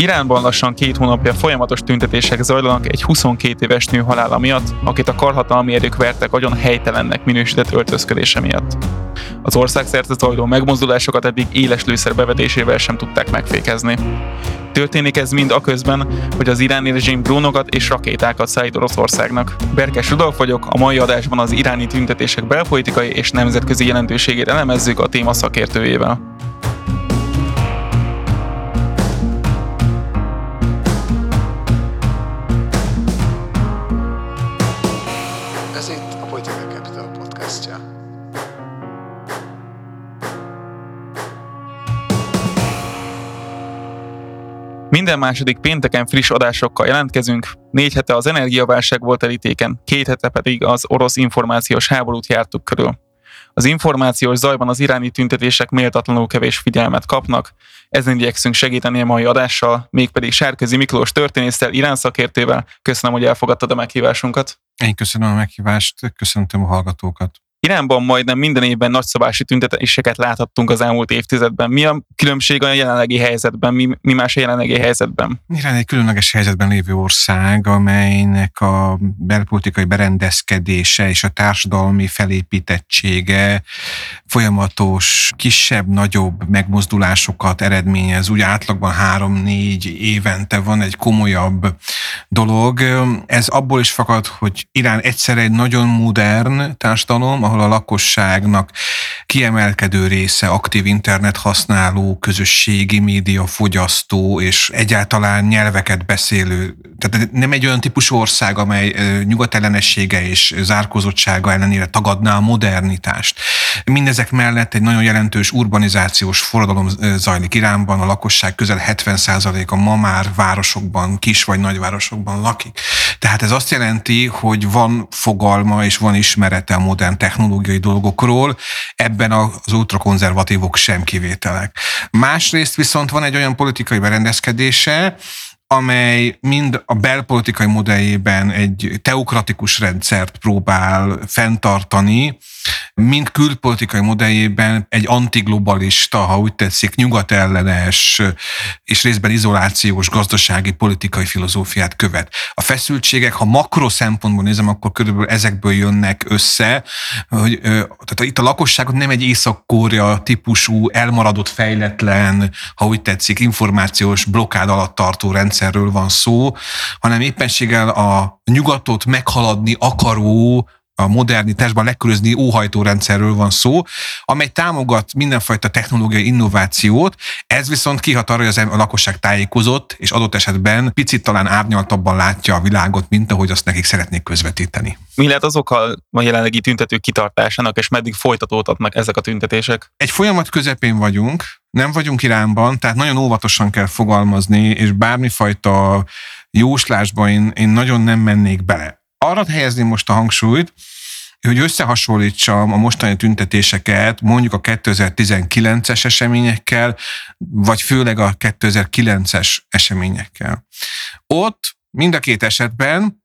Iránban lassan két hónapja folyamatos tüntetések zajlanak egy 22 éves nő halála miatt, akit a karhatalmi erők vertek agyon helytelennek minősített öltözködése miatt. Az ország szerte zajló megmozdulásokat eddig éles lőszer bevetésével sem tudták megfékezni. Történik ez mind a közben, hogy az iráni rezsim drónokat és rakétákat szállít Oroszországnak. Berkes Rudolf vagyok, a mai adásban az iráni tüntetések belpolitikai és nemzetközi jelentőségét elemezzük a téma szakértőjével. Minden második pénteken friss adásokkal jelentkezünk. Négy hete az energiaválság volt elítéken, két hete pedig az orosz információs háborút jártuk körül. Az információs zajban az iráni tüntetések méltatlanul kevés figyelmet kapnak. Ezen igyekszünk segíteni a mai adással, mégpedig Sárközi Miklós történésztel, Irán szakértővel. Köszönöm, hogy elfogadtad a meghívásunkat. Én köszönöm a meghívást, köszöntöm a hallgatókat. Iránban majdnem minden évben nagyszabási tüntetéseket láthattunk az elmúlt évtizedben. Mi a különbség a jelenlegi helyzetben? Mi, mi más a jelenlegi helyzetben? Irán egy különleges helyzetben lévő ország, amelynek a belpolitikai berendezkedése és a társadalmi felépítettsége folyamatos, kisebb-nagyobb megmozdulásokat eredményez. Úgy átlagban három-négy évente van egy komolyabb dolog. Ez abból is fakad, hogy Irán egyszerre egy nagyon modern társadalom, ahol a lakosságnak kiemelkedő része aktív internet használó, közösségi média fogyasztó és egyáltalán nyelveket beszélő. Tehát nem egy olyan típusú ország, amely nyugatellenessége és zárkozottsága ellenére tagadná a modernitást. Mindezek mellett egy nagyon jelentős urbanizációs forradalom zajlik Iránban, a lakosság közel 70%-a ma már városokban, kis vagy nagyvárosokban lakik. Tehát ez azt jelenti, hogy van fogalma és van ismerete a modern technológiai dolgokról, ebben az ultrakonzervatívok sem kivételek. Másrészt viszont van egy olyan politikai berendezkedése, amely mind a belpolitikai modelljében egy teokratikus rendszert próbál fenntartani, mind külpolitikai modelljében egy antiglobalista, ha úgy tetszik, nyugatellenes és részben izolációs gazdasági politikai filozófiát követ. A feszültségek, ha makro szempontból nézem, akkor körülbelül ezekből jönnek össze, hogy tehát itt a lakosságot nem egy észak típusú, elmaradott, fejletlen, ha úgy tetszik, információs blokkád alatt tartó rendszerről van szó, hanem éppenséggel a nyugatot meghaladni akaró a modernitásban lekörözni óhajtó rendszerről van szó, amely támogat mindenfajta technológiai innovációt, ez viszont kihat arra, hogy a lakosság tájékozott, és adott esetben picit talán árnyaltabban látja a világot, mint ahogy azt nekik szeretnék közvetíteni. Mi lehet az oka a jelenlegi tüntetők kitartásának, és meddig folytatódhatnak ezek a tüntetések? Egy folyamat közepén vagyunk, nem vagyunk Iránban, tehát nagyon óvatosan kell fogalmazni, és bármifajta jóslásba én, én nagyon nem mennék bele arra helyezni most a hangsúlyt, hogy összehasonlítsam a mostani tüntetéseket mondjuk a 2019-es eseményekkel, vagy főleg a 2009-es eseményekkel. Ott mind a két esetben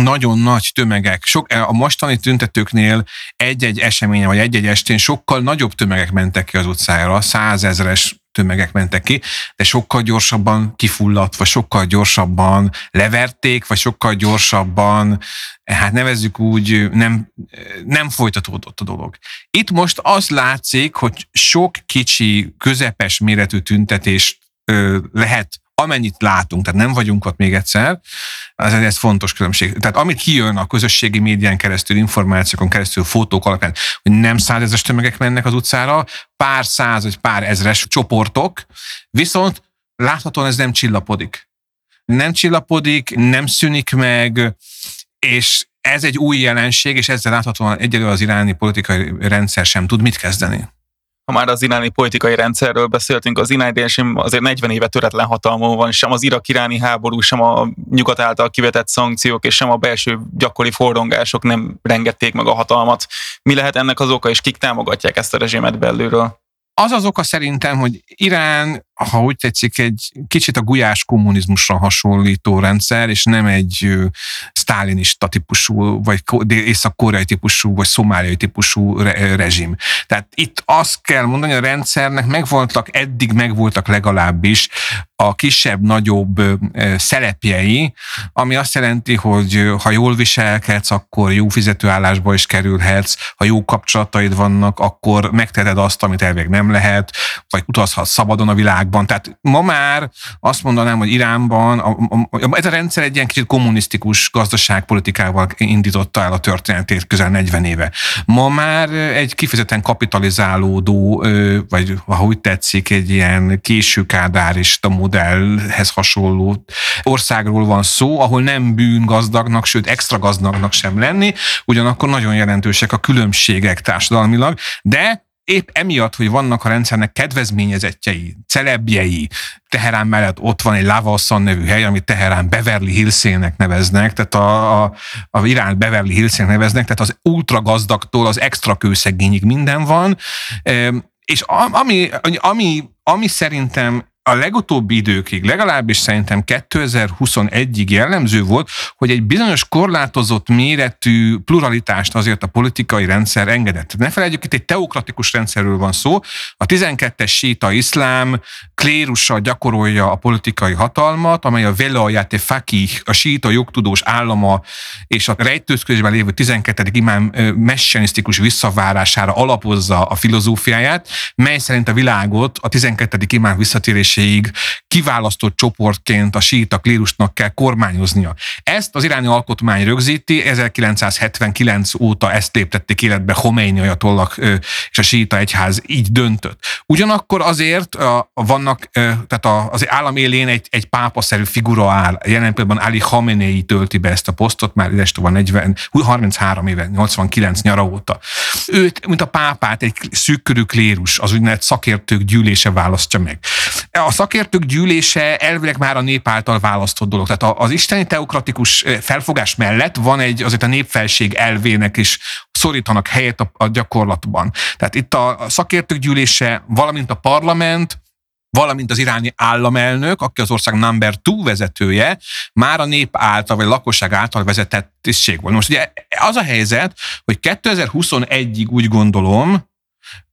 nagyon nagy tömegek, sok, a mostani tüntetőknél egy-egy eseményen, vagy egy-egy estén sokkal nagyobb tömegek mentek ki az utcára, százezres tömegek mentek ki, de sokkal gyorsabban kifulladt, vagy sokkal gyorsabban leverték, vagy sokkal gyorsabban, hát nevezzük úgy, nem, nem folytatódott a dolog. Itt most az látszik, hogy sok kicsi, közepes méretű tüntetést lehet amennyit látunk, tehát nem vagyunk ott még egyszer, ez, ez fontos különbség. Tehát amit kijön a közösségi médián keresztül, információkon keresztül, fotók alapján, hogy nem százezes tömegek mennek az utcára, pár száz vagy pár ezres csoportok, viszont láthatóan ez nem csillapodik. Nem csillapodik, nem szűnik meg, és ez egy új jelenség, és ezzel láthatóan egyelőre az iráni politikai rendszer sem tud mit kezdeni ha már az iráni politikai rendszerről beszéltünk, az iráni rezsim azért 40 éve töretlen hatalmon van, sem az irak-iráni háború, sem a nyugat által kivetett szankciók, és sem a belső gyakori fordongások nem rengették meg a hatalmat. Mi lehet ennek az oka, és kik támogatják ezt a rezsimet belülről? Az az oka szerintem, hogy Irán ha úgy tetszik, egy kicsit a gulyás kommunizmusra hasonlító rendszer, és nem egy sztálinista típusú, vagy észak-koreai típusú, vagy szomáliai típusú re- rezsim. Tehát itt azt kell mondani, a rendszernek megvoltak, eddig megvoltak legalábbis a kisebb-nagyobb szelepjei, ami azt jelenti, hogy ha jól viselkedsz, akkor jó fizetőállásba is kerülhetsz, ha jó kapcsolataid vannak, akkor megteheted azt, amit elvég nem lehet, vagy utazhatsz szabadon a világban. Tehát ma már azt mondanám, hogy Iránban a, a, ez a rendszer egy ilyen kicsit kommunisztikus gazdaságpolitikával indította el a történetét közel 40 éve. Ma már egy kifejezetten kapitalizálódó, vagy úgy tetszik, egy ilyen késő kádárista modellhez hasonló országról van szó, ahol nem bűn gazdagnak, sőt extra gazdagnak sem lenni, ugyanakkor nagyon jelentősek a különbségek társadalmilag, de épp emiatt, hogy vannak a rendszernek kedvezményezettjei, celebjei, Teherán mellett ott van egy Lavassan nevű hely, amit Teherán Beverly Hillsének neveznek, tehát a, a, a Irán Beverly Hillsének neveznek, tehát az ultra gazdagtól az extra kőszegényig minden van, és ami, ami, ami szerintem a legutóbbi időkig, legalábbis szerintem 2021-ig jellemző volt, hogy egy bizonyos korlátozott méretű pluralitást azért a politikai rendszer engedett. Ne felejtjük, itt egy teokratikus rendszerről van szó. A 12-es síta iszlám klérusa gyakorolja a politikai hatalmat, amely a velayat fakih, a síta jogtudós állama és a rejtőzködésben lévő 12. imám messianisztikus visszavárására alapozza a filozófiáját, mely szerint a világot a 12. imám visszatérés döntéséig kiválasztott csoportként a síita klérusnak kell kormányoznia. Ezt az iráni alkotmány rögzíti, 1979 óta ezt léptették életbe Khomeini ajatollak és a síita egyház így döntött. Ugyanakkor azért vannak, tehát az állam élén egy, egy pápaszerű figura áll. Jelen pillanatban Ali Khamenei tölti be ezt a posztot, már van 40, 33 éve, 89 nyara óta. Őt, mint a pápát, egy szűkkörű klérus, az úgynevezett szakértők gyűlése választja meg a szakértők gyűlése elvileg már a nép által választott dolog. Tehát az isteni teokratikus felfogás mellett van egy azért a népfelség elvének is szorítanak helyet a, a gyakorlatban. Tehát itt a szakértők gyűlése, valamint a parlament, valamint az iráni államelnök, aki az ország number two vezetője, már a nép által, vagy a lakosság által vezetett tisztség volt. Most ugye az a helyzet, hogy 2021-ig úgy gondolom,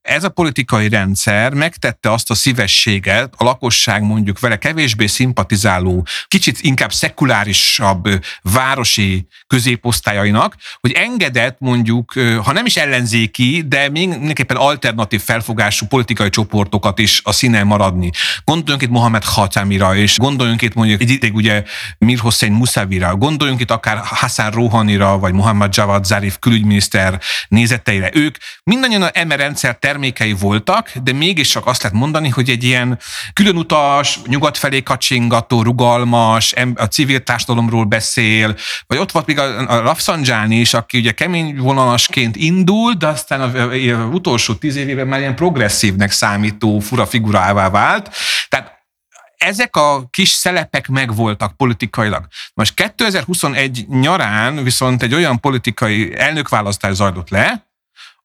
ez a politikai rendszer megtette azt a szívességet a lakosság mondjuk vele kevésbé szimpatizáló, kicsit inkább szekulárisabb városi középosztályainak, hogy engedett mondjuk, ha nem is ellenzéki, de mindenképpen alternatív felfogású politikai csoportokat is a színen maradni. Gondoljunk itt Mohamed Khatamira, és gondoljunk itt mondjuk egy ideig ugye Mir Hossein Musavira, gondoljunk itt akár Hassan Rouhanira, vagy Mohamed Javad Zarif külügyminiszter nézeteire. Ők mindannyian a MR rendszer termékei voltak, de mégis csak azt lehet mondani, hogy egy ilyen különutas, nyugat felé kacsingató, rugalmas, a civil társadalomról beszél, vagy ott volt még a, a Rafsanjani is, aki ugye kemény vonalasként indult, de aztán az utolsó tíz évében már ilyen progresszívnek számító fura figurává vált. Tehát ezek a kis szelepek megvoltak politikailag. Most 2021 nyarán viszont egy olyan politikai elnökválasztás zajlott le,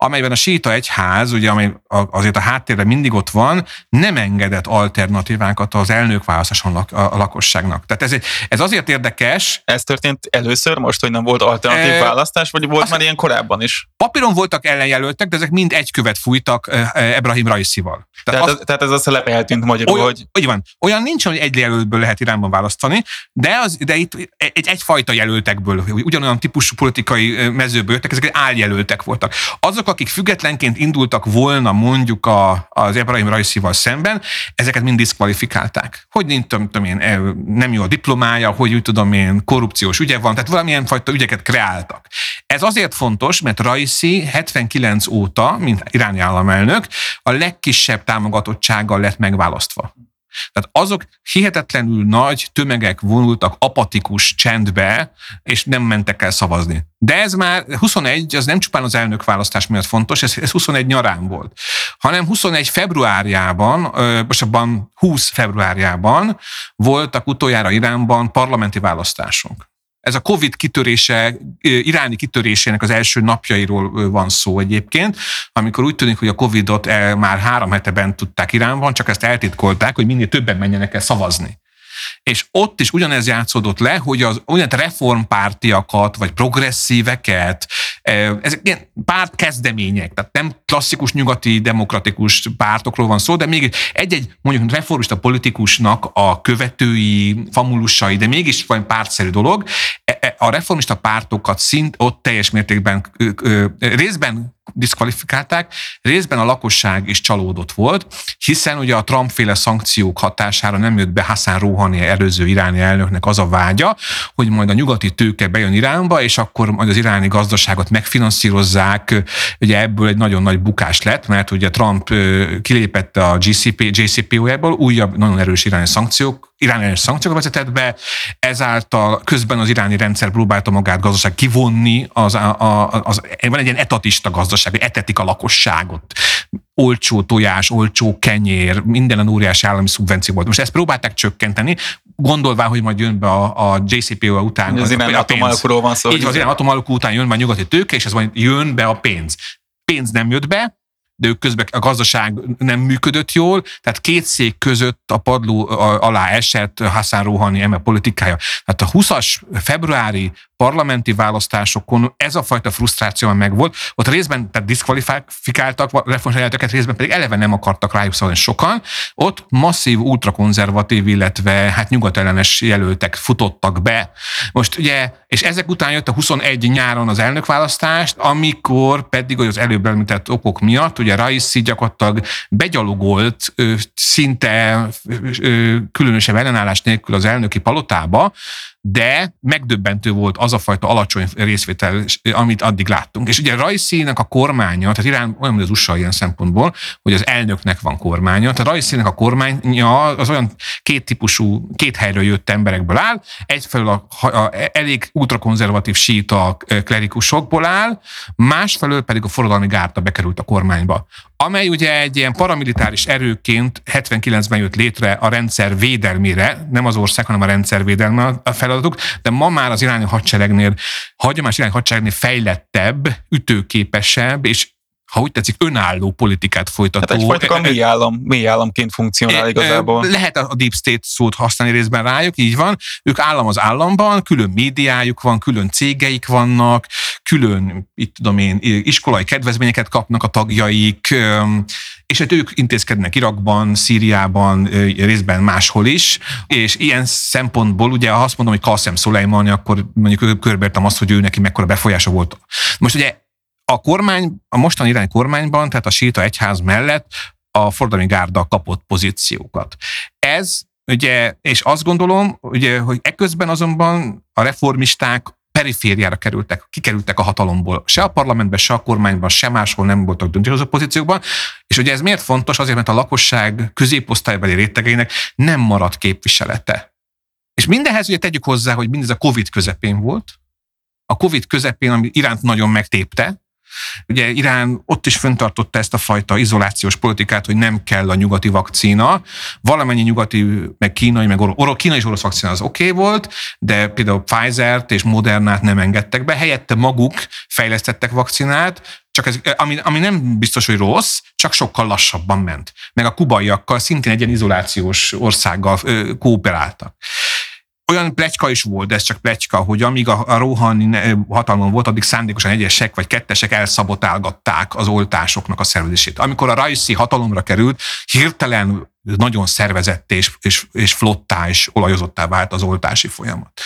amelyben a síta egyház, ugye, amely azért a háttérben mindig ott van, nem engedett alternatívákat az elnökválasztáson a lakosságnak. Tehát ez, ez azért érdekes. Ez történt először most, hogy nem volt alternatív e, választás, vagy volt már ilyen korábban is? Papíron voltak ellenjelöltek, de ezek mind egy követ fújtak Ebrahim Raisival. Tehát, tehát, az, tehát ez a szelep eltűnt magyarul, olyan, hogy... Úgy van. Olyan nincs, hogy egy jelöltből lehet Iránban választani, de, az, de itt egy, egyfajta jelöltekből, ugyanolyan típusú politikai mezőből jöttek, ezek áljelöltek voltak. Azok, akik függetlenként indultak volna mondjuk a, az Ebrahim Rajszival szemben, ezeket mind diszkvalifikálták. Hogy nincs, tudom én, e, nem jó a diplomája, hogy úgy tudom én, korrupciós ügye van, tehát valamilyen fajta ügyeket kreáltak. Ez azért fontos, mert Raisi 79 óta, mint iráni államelnök, a legkisebb támogatottsággal lett megválasztva. Tehát azok hihetetlenül nagy tömegek vonultak apatikus csendbe, és nem mentek el szavazni. De ez már 21, az nem csupán az elnök választás miatt fontos, ez, ez 21 nyarán volt, hanem 21 februárjában, most abban 20 februárjában voltak utoljára Iránban parlamenti választások. Ez a Covid kitörése, iráni kitörésének az első napjairól van szó egyébként, amikor úgy tűnik, hogy a Covidot már három hete bent tudták Iránban, csak ezt eltitkolták, hogy minél többen menjenek el szavazni. És ott is ugyanez játszódott le, hogy az olyan reformpártiakat, vagy progresszíveket, ezek ilyen párt kezdemények, tehát nem klasszikus nyugati demokratikus pártokról van szó, de még egy-egy mondjuk reformista politikusnak a követői, famulusai, de mégis valami pártszerű dolog, e, e, a reformista pártokat szint ott teljes mértékben részben diszkvalifikálták, részben a lakosság is csalódott volt, hiszen ugye a Trump-féle szankciók hatására nem jött be Hassan Rouhani előző iráni elnöknek az a vágya, hogy majd a nyugati tőke bejön Iránba, és akkor majd az iráni gazdaságot megfinanszírozzák. Ugye ebből egy nagyon nagy bukás lett, mert ugye Trump kilépett a GCP, JCPOE-ból, újabb nagyon erős iráni szankciók Irán ellenes szankciókat vezetett be, ezáltal közben az iráni rendszer próbálta magát gazdaság kivonni, az, a, az, van egy ilyen etatista gazdaság, hogy etetik a lakosságot, olcsó tojás, olcsó kenyér, minden óriási állami szubvenció volt. Most ezt próbálták csökkenteni, gondolvá, hogy majd jön be a, a JCPO után. Az irán atomalkúról van szó. Így az irán atomalkú után jön be a nyugati tőke, és ez majd jön be a pénz. Pénz nem jött be, de ők közben a gazdaság nem működött jól, tehát két szék között a padló alá esett Hassan Rouhani eme politikája. Tehát a 20-as februári parlamenti választásokon ez a fajta frusztráció megvolt, ott részben tehát diszkvalifikáltak reformsajátőket, részben pedig eleve nem akartak rájuk szavazni sokan. Ott masszív ultrakonzervatív, illetve hát nyugatellenes jelöltek futottak be. Most ugye, és ezek után jött a 21 nyáron az elnökválasztást, amikor pedig, hogy az előbb említett okok miatt, ugye Raisi gyakorlatilag begyalogolt szinte különösebb ellenállás nélkül az elnöki palotába, de megdöbbentő volt az a fajta alacsony részvétel, amit addig láttunk. És ugye Rajszínek a kormánya, tehát Irán olyan, mint az USA ilyen szempontból, hogy az elnöknek van kormánya, tehát Rajszínek a kormánya az olyan két típusú, két helyről jött emberekből áll, egyfelől a, a elég ultrakonzervatív síta klerikusokból áll, másfelől pedig a forradalmi gárta bekerült a kormányba amely ugye egy ilyen paramilitáris erőként 79-ben jött létre a rendszer védelmére, nem az ország, hanem a rendszer védelme a feladatuk, de ma már az irányi hadseregnél, hagyományos irányi hadseregnél fejlettebb, ütőképesebb, és ha úgy tetszik, önálló politikát folytató. Hát egyfajta mély, állam, mély államként funkcionál igazából. Lehet a deep state szót használni részben rájuk, így van. Ők állam az államban, külön médiájuk van, külön cégeik vannak, külön, itt tudom én, iskolai kedvezményeket kapnak a tagjaik, és hát ők intézkednek Irakban, Szíriában, részben máshol is, és ilyen szempontból ugye, ha azt mondom, hogy Qasem Soleimani, akkor mondjuk körbeértem azt, hogy ő neki mekkora befolyása volt. Most ugye a kormány, a mostani irány kormányban, tehát a síta egyház mellett a fordalmi gárda kapott pozíciókat. Ez ugye, és azt gondolom, ugye, hogy eközben azonban a reformisták perifériára kerültek, kikerültek a hatalomból. Se a parlamentben, se a kormányban, se máshol nem voltak döntéshozó pozíciókban. És ugye ez miért fontos? Azért, mert a lakosság középosztálybeli rétegeinek nem maradt képviselete. És mindenhez ugye tegyük hozzá, hogy mindez a Covid közepén volt. A Covid közepén, ami iránt nagyon megtépte, Ugye Irán ott is föntartotta ezt a fajta izolációs politikát, hogy nem kell a nyugati vakcína. Valamennyi nyugati, meg kínai, meg orosz, kínai és orosz vakcína az oké okay volt, de például Pfizer-t és Modernát nem engedtek be. Helyette maguk fejlesztettek vakcinát, csak ez, ami, ami nem biztos, hogy rossz, csak sokkal lassabban ment. Meg a kubaiakkal szintén egy ilyen izolációs országgal ö, kooperáltak olyan pletyka is volt, de ez csak pletyka, hogy amíg a, a Rohani hatalmon volt, addig szándékosan egyesek vagy kettesek elszabotálgatták az oltásoknak a szervezését. Amikor a Raisi hatalomra került, hirtelen nagyon szervezett és, és, és flottá és olajozottá vált az oltási folyamat.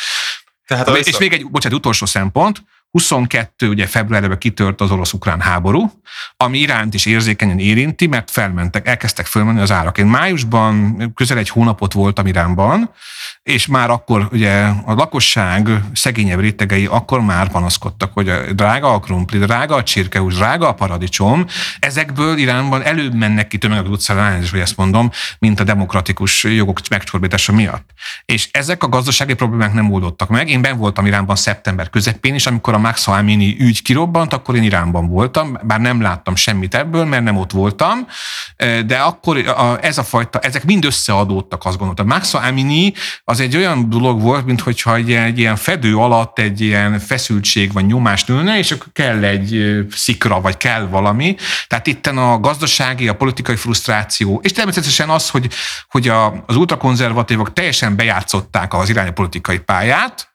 Tehát és vissza... még egy, bocsánat, utolsó szempont, 22 ugye februárban kitört az orosz-ukrán háború, ami Iránt is érzékenyen érinti, mert felmentek, elkezdtek fölmenni az árak. Én májusban közel egy hónapot voltam Iránban, és már akkor ugye a lakosság szegényebb rétegei akkor már panaszkodtak, hogy a drága a krumpli, drága a csirkehús, drága a paradicsom, ezekből Iránban előbb mennek ki tömegek utcára, és hogy ezt mondom, mint a demokratikus jogok megcsorbítása miatt. És ezek a gazdasági problémák nem oldottak meg. Én ben voltam Iránban szeptember közepén is, amikor a Max Amini ügy kirobbant, akkor én Iránban voltam, bár nem láttam semmit ebből, mert nem ott voltam, de akkor ez a fajta, ezek mind összeadódtak, azt gondoltam. Max Amini az egy olyan dolog volt, mint hogyha egy, egy ilyen fedő alatt egy ilyen feszültség vagy nyomás nőne, és akkor kell egy szikra, vagy kell valami. Tehát itten a gazdasági, a politikai frusztráció, és természetesen az, hogy, hogy a, az ultrakonzervatívok teljesen bejátszották az iránypolitikai pályát,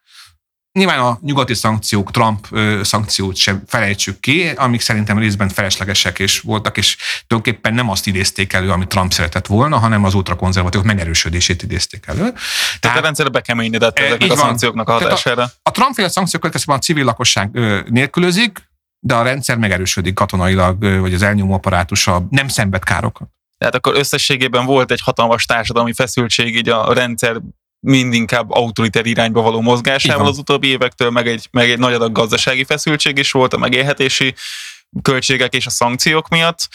Nyilván a nyugati szankciók, Trump szankciót sem felejtsük ki, amik szerintem részben feleslegesek és voltak, és tulajdonképpen nem azt idézték elő, amit Trump szeretett volna, hanem az ultrakonzervatívok megerősödését idézték elő. Tehát, Tehát a rendszer bekeményedett ezeknek a szankcióknak a hatására. A, a Trump-féle szankciók következtében a civil lakosság nélkülözik, de a rendszer megerősödik katonailag, vagy az elnyomó apparátusa nem szenved károkat. Tehát akkor összességében volt egy hatalmas társadalmi feszültség így a rendszer mind inkább autoriter irányba való mozgásával az utóbbi évektől, meg egy, meg egy nagy adag gazdasági feszültség is volt a megélhetési költségek és a szankciók miatt.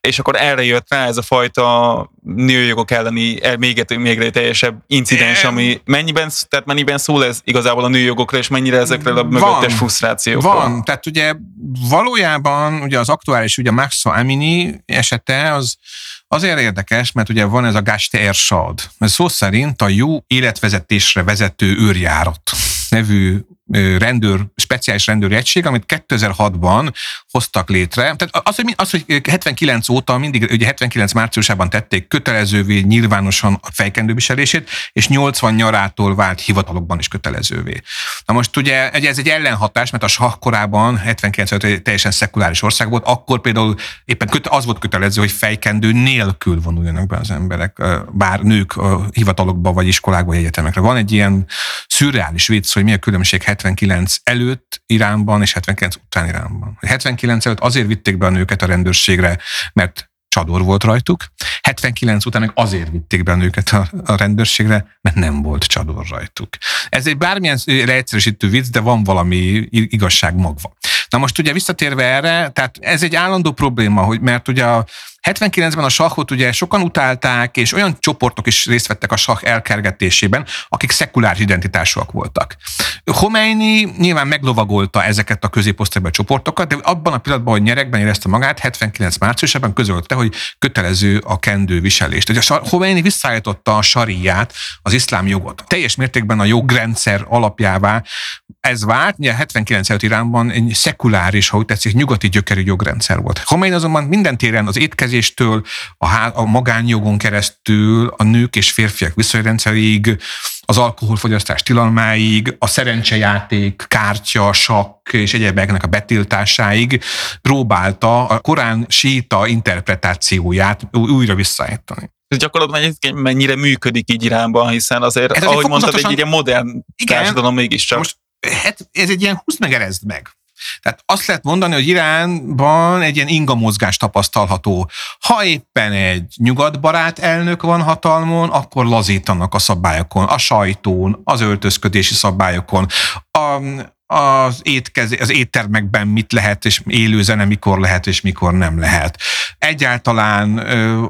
És akkor erre jött rá ez a fajta nőjogok elleni eh, még, még teljesebb incidens, ami mennyiben, tehát mennyiben szól ez igazából a nőjogokra, és mennyire ezekre a mögöttes frusztrációkra? Van, tehát ugye valójában ugye az aktuális, ugye Maxa Amini esete az Azért érdekes, mert ugye van ez a Gaste Ershad. Ez szó szerint a jó életvezetésre vezető őrjárat nevű rendőr, speciális rendőri egység, amit 2006-ban hoztak létre. Tehát az, hogy, az, hogy 79 óta mindig, ugye 79 márciusában tették kötelezővé nyilvánosan a fejkendőviselését, és 80 nyarától vált hivatalokban is kötelezővé. Na most ugye ez egy ellenhatás, mert a sah korában 79 teljesen szekuláris ország volt, akkor például éppen az volt kötelező, hogy fejkendő nélkül vonuljanak be az emberek, bár nők hivatalokba, vagy iskolákba, vagy egyetemekre. Van egy ilyen szürreális vicc, hogy mi a különbség 79 előtt Iránban és 79 után Iránban. 79 előtt azért vitték be a nőket a rendőrségre, mert csador volt rajtuk. 79 után meg azért vitték be a nőket a, a rendőrségre, mert nem volt csador rajtuk. Ez egy bármilyen leegyszerűsítő vicc, de van valami igazság magva. Na most ugye visszatérve erre, tehát ez egy állandó probléma, hogy mert ugye a 79-ben a sahot ugye sokan utálták, és olyan csoportok is részt vettek a sah elkergetésében, akik szekuláris identitásúak voltak. Khomeini nyilván meglovagolta ezeket a középosztálybeli csoportokat, de abban a pillanatban, hogy nyerekben érezte magát, 79 márciusában közölte, hogy kötelező a kendő viselést. Ugye a Khomeini visszaállította a sariát, az iszlám jogot. Teljes mértékben a jogrendszer alapjává ez vált, ugye 79 előtt Iránban egy szekuláris, ha úgy tetszik, nyugati gyökerű jogrendszer volt. Khomeini azonban minden téren az étkezés étkezéstől, a, há- a magánjogon keresztül, a nők és férfiak viszonyrendszerig, az alkoholfogyasztás tilalmáig, a szerencsejáték, kártya, sakk és egyebeknek a betiltásáig próbálta a korán síta interpretációját újra visszaállítani. Ez gyakorlatilag mennyire működik így Iránban, hiszen azért, ez ahogy mondtad, egy ilyen modern igen, társadalom mégiscsak. Most hát ez egy ilyen húsz meg erezd meg. Tehát azt lehet mondani, hogy Iránban egy ilyen inga mozgás tapasztalható. Ha éppen egy nyugatbarát elnök van hatalmon, akkor lazítanak a szabályokon, a sajtón, az öltözködési szabályokon, a, az, étkez, az éttermekben mit lehet, és élő zene mikor lehet, és mikor nem lehet. Egyáltalán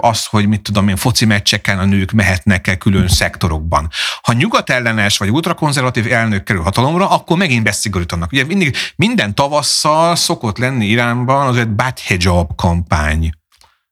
az, hogy mit tudom én, foci meccseken a nők mehetnek-e külön szektorokban. Ha nyugat ellenes vagy ultrakonzervatív elnök kerül hatalomra, akkor megint beszigorítanak. Ugye mindig, minden tavasszal szokott lenni Iránban az egy bad hijab kampány.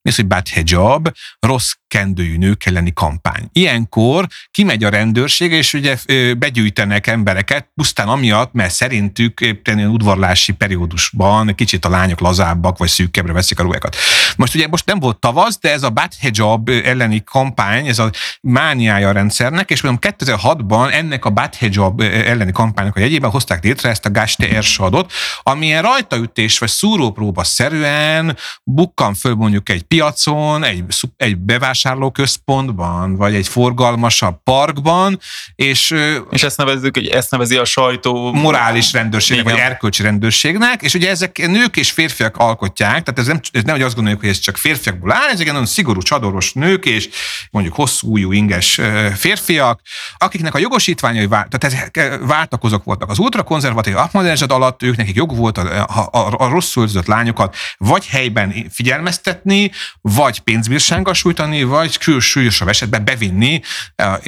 Mi az, hogy bad hijab? Rossz kendőjű nők elleni kampány. Ilyenkor kimegy a rendőrség, és ugye begyűjtenek embereket, pusztán amiatt, mert szerintük éppen udvarlási periódusban kicsit a lányok lazábbak, vagy szűkebbre veszik a ruhákat. Most ugye most nem volt tavasz, de ez a bad hijab elleni kampány, ez a mániája a rendszernek, és mondom 2006-ban ennek a bad hijab elleni kampánynak a jegyében hozták létre ezt a Gaste Ersadot, amilyen rajtaütés vagy szúrópróba szerűen bukkan föl mondjuk egy piacon, egy, egy bevásárló bevásárlóközpontban, vagy egy forgalmasabb parkban, és... És ezt nevezzük, hogy ezt nevezi a sajtó... Morális rendőrségnek, vagy erkölcsi rendőrségnek, és ugye ezek nők és férfiak alkotják, tehát ez nem, ez nem hogy azt gondoljuk, hogy ez csak férfiakból áll, ezek nagyon szigorú csadoros nők, és mondjuk hosszú ujjú inges férfiak, akiknek a jogosítványai vált, tehát ezek váltakozók voltak. Az ultrakonzervatív Ahmadinejad alatt ők nekik jog volt a, a, a, a rosszul lányokat vagy helyben figyelmeztetni, vagy pénzbírsággal sújtani, vagy külsúlyosabb esetben bevinni a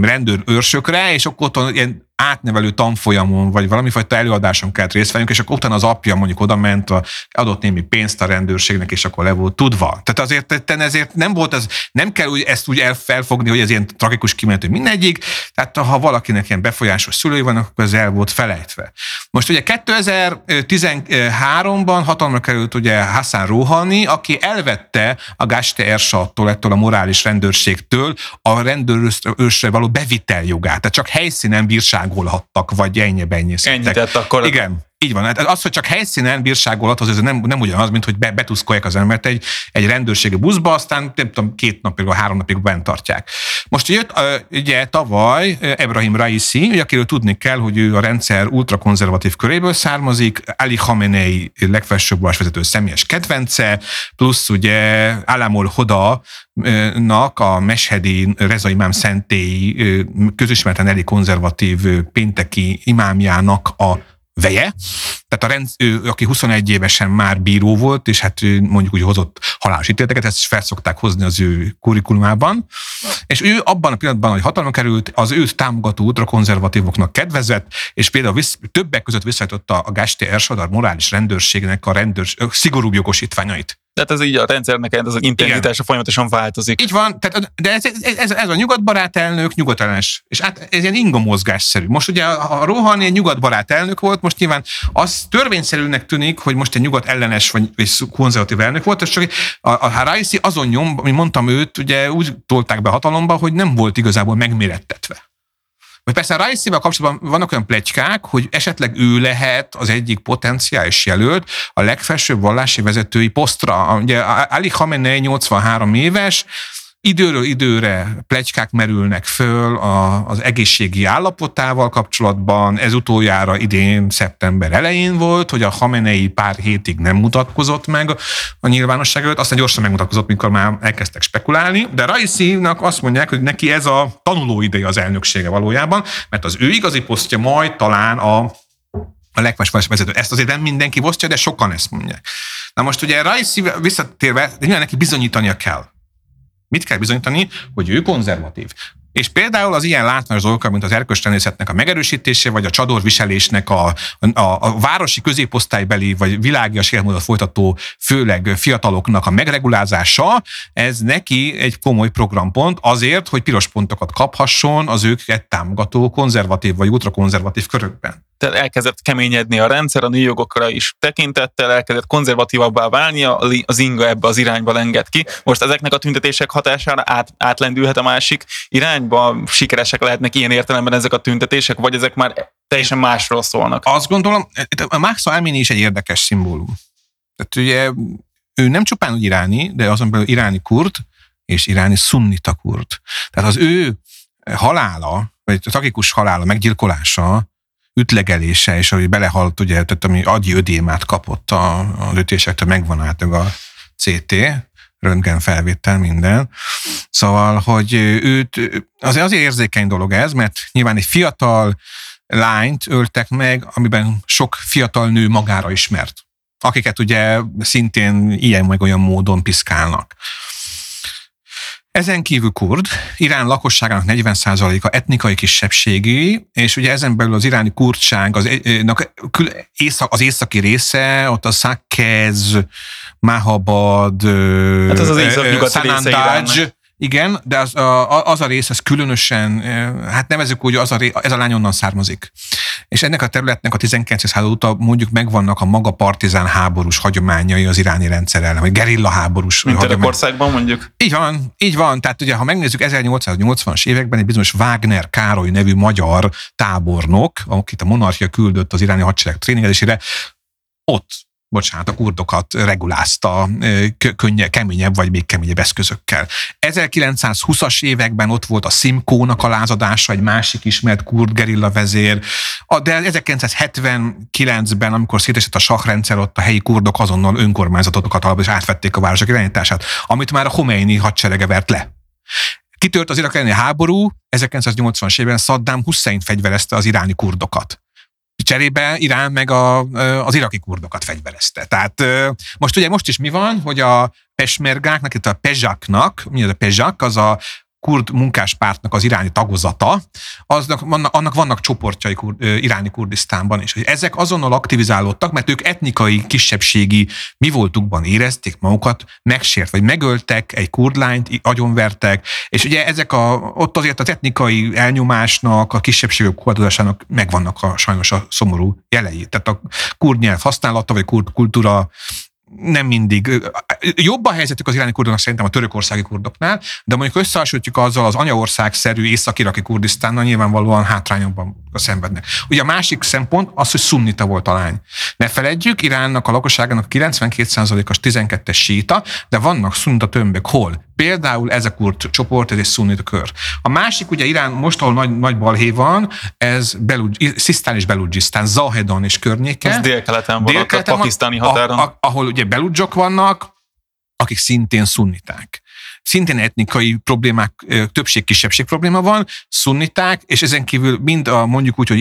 rendőr őrsökre, és akkor ott ilyen átnevelő tanfolyamon, vagy valami fajta előadáson kellett részt vennünk, és akkor utána az apja mondjuk oda ment, a, adott némi pénzt a rendőrségnek, és akkor le volt tudva. Tehát azért ezért nem volt ez, nem kell úgy, ezt úgy felfogni, hogy ez ilyen tragikus kimenető mindegyik, tehát ha valakinek ilyen befolyásos szülői vannak, akkor ez el volt felejtve. Most ugye 2013-ban hatalomra került ugye Hassan Rouhani, aki elvette a Gaste Ersattól, ettől a morális rendőrségtől a rendőrösre való beviteljogát. Tehát csak helyszínen bírságolhattak, vagy ennyi Ennyi tett akkor. Igen. Így van. Hát az, hogy csak helyszínen bírságolat, az nem, nem ugyanaz, mint hogy be, betuszkolják az embert egy, egy rendőrségi buszba, aztán nem tudom, két napig vagy három napig bent tartják. Most jött ugye tavaly Ebrahim Raisi, ugye, akiről tudni kell, hogy ő a rendszer ultrakonzervatív köréből származik, Ali Khamenei legfelsőbb vezető személyes kedvence, plusz ugye Alamol Hoda nak a Meshedi Reza Imám szentély közismerten elég konzervatív pénteki imámjának a veje, tehát a rend, ő, aki 21 évesen már bíró volt, és hát mondjuk úgy hozott halálos ítéleteket, ezt is felszokták hozni az ő kurikulumában, és ő abban a pillanatban, hogy hatalma került, az őt támogató ultrakonzervatívoknak kedvezett, és például visz, többek között visszajtotta a Gásti Ersadar morális rendőrségnek a rendőrs, szigorúbb jogosítványait. Tehát ez így a rendszernek ez az intenzitása folyamatosan változik. Így van, tehát, de ez, ez, ez, a nyugatbarát elnök nyugatellenes, és hát ez ilyen inga mozgásszerű. Most ugye a Rohani egy nyugatbarát elnök volt, most nyilván az törvényszerűnek tűnik, hogy most egy nyugat ellenes vagy, vagy konzervatív elnök volt, és csak a, a Haraisi azon nyom, ami mondtam őt, ugye úgy tolták be hatalomba, hogy nem volt igazából megmérettetve. Vagy persze a Raisi-vel kapcsolatban vannak olyan plegykák, hogy esetleg ő lehet az egyik potenciális jelölt a legfelsőbb vallási vezetői posztra. Ugye Ali Khamenei 83 éves, Időről időre plegykák merülnek föl a, az egészségi állapotával kapcsolatban. Ez utoljára idén szeptember elején volt, hogy a Hamenei pár hétig nem mutatkozott meg a nyilvánosság előtt, aztán gyorsan megmutatkozott, mikor már elkezdtek spekulálni. De Raisi-nak azt mondják, hogy neki ez a tanuló ideje az elnöksége valójában, mert az ő igazi posztja majd talán a a legfelsőbb vezető. Ezt azért nem mindenki osztja, de sokan ezt mondják. Na most ugye Raisi visszatérve, de neki bizonyítania kell. Mit kell bizonyítani? Hogy ő konzervatív. És például az ilyen látványos dolgok, mint az erkölcstenészetnek a megerősítése, vagy a csadorviselésnek a, a, a városi középosztálybeli, vagy világias életmódot folytató, főleg fiataloknak a megregulázása, ez neki egy komoly programpont azért, hogy piros pontokat kaphasson az őket támogató konzervatív vagy ultrakonzervatív körökben elkezdett keményedni a rendszer, a nőjogokra is tekintettel, elkezdett konzervatívabbá válni, az inga ebbe az irányba lenged ki. Most ezeknek a tüntetések hatására át, átlendülhet a másik irányba, sikeresek lehetnek ilyen értelemben ezek a tüntetések, vagy ezek már teljesen másról szólnak? Azt gondolom, a Max Amini is egy érdekes szimbólum. Tehát ugye ő nem csupán úgy iráni, de azon belül iráni kurd, és iráni szunnita kurd. Tehát az ő halála, vagy a tragikus halála, meggyilkolása ütlegelése, és ahogy belehalt, ugye, tehát ami agyi ödémát kapott a, az ütésektől, megvan át a CT, röntgen felvétel, minden. Szóval, hogy őt, azért azért érzékeny dolog ez, mert nyilván egy fiatal lányt öltek meg, amiben sok fiatal nő magára ismert, akiket ugye szintén ilyen meg olyan módon piszkálnak. Ezen kívül kurd, Irán lakosságának 40%-a etnikai kisebbségi, és ugye ezen belül az iráni kurdság az, az északi része, ott a Sakkez, Mahabad, hát az az észak része igen, de az a, az a rész, ez különösen, hát nevezük úgy, az a, ez a lány onnan származik. És ennek a területnek a 19. század óta mondjuk megvannak a maga partizán háborús hagyományai az iráni rendszer ellen, vagy gerilla háborús Mint Törökországban mondjuk? Így van, így van. Tehát ugye, ha megnézzük 1880-as években egy bizonyos Wagner Károly nevű magyar tábornok, akit a monarchia küldött az iráni hadsereg tréningezésére, ott bocsánat, a kurdokat regulázta könnye, keményebb vagy még keményebb eszközökkel. 1920-as években ott volt a Simkónak a lázadása, egy másik ismert kurd gerilla vezér, de 1979-ben, amikor szétesett a sakrendszer, ott a helyi kurdok azonnal önkormányzatokat és átvették a városok irányítását, amit már a Khomeini hadserege vert le. Kitört az irak elleni háború, 1980-as évben Saddam Hussein fegyverezte az iráni kurdokat cserébe Irán meg a, az iraki kurdokat fegyverezte. Tehát most ugye most is mi van, hogy a pesmergáknak, itt a pezsaknak, mi az a pezsak, az a kurd munkáspártnak az iráni tagozata, aznak, annak vannak csoportjai kur, iráni Kurdisztánban is. Ezek azonnal aktivizálódtak, mert ők etnikai, kisebbségi mi voltukban érezték magukat megsért, vagy megöltek egy kurdlányt, agyonvertek, és ugye ezek a, ott azért az etnikai elnyomásnak, a kisebbségek korlátozásának megvannak a sajnos a szomorú jelei. Tehát a kurd nyelv használata, vagy kurd kultúra nem mindig. Jobb a helyzetük az iráni kurdoknak szerintem a törökországi kurdoknál, de mondjuk összehasonlítjuk azzal az anyaországszerű észak-iraki Kurdisztánnal, nyilvánvalóan hátrányokban szenvednek. Ugye a másik szempont az, hogy szunnita volt a lány. Ne feledjük, Iránnak a lakosságának 92%-as 12-es síta, de vannak szunnita tömbök. Hol? Például ez a kurd csoport, ez egy szunnita kör. A másik, ugye Irán most, ahol nagy, nagy balhé van, ez Belud, Szisztán és Belugisztán, Zahedon és környéke. Ez délkeleten van, délkeleten a pakisztáni határon. A, a, ahol ugye beludzsok vannak, akik szintén szunniták szintén etnikai problémák, többség-kisebbség probléma van, szunniták, és ezen kívül mind a mondjuk úgy, hogy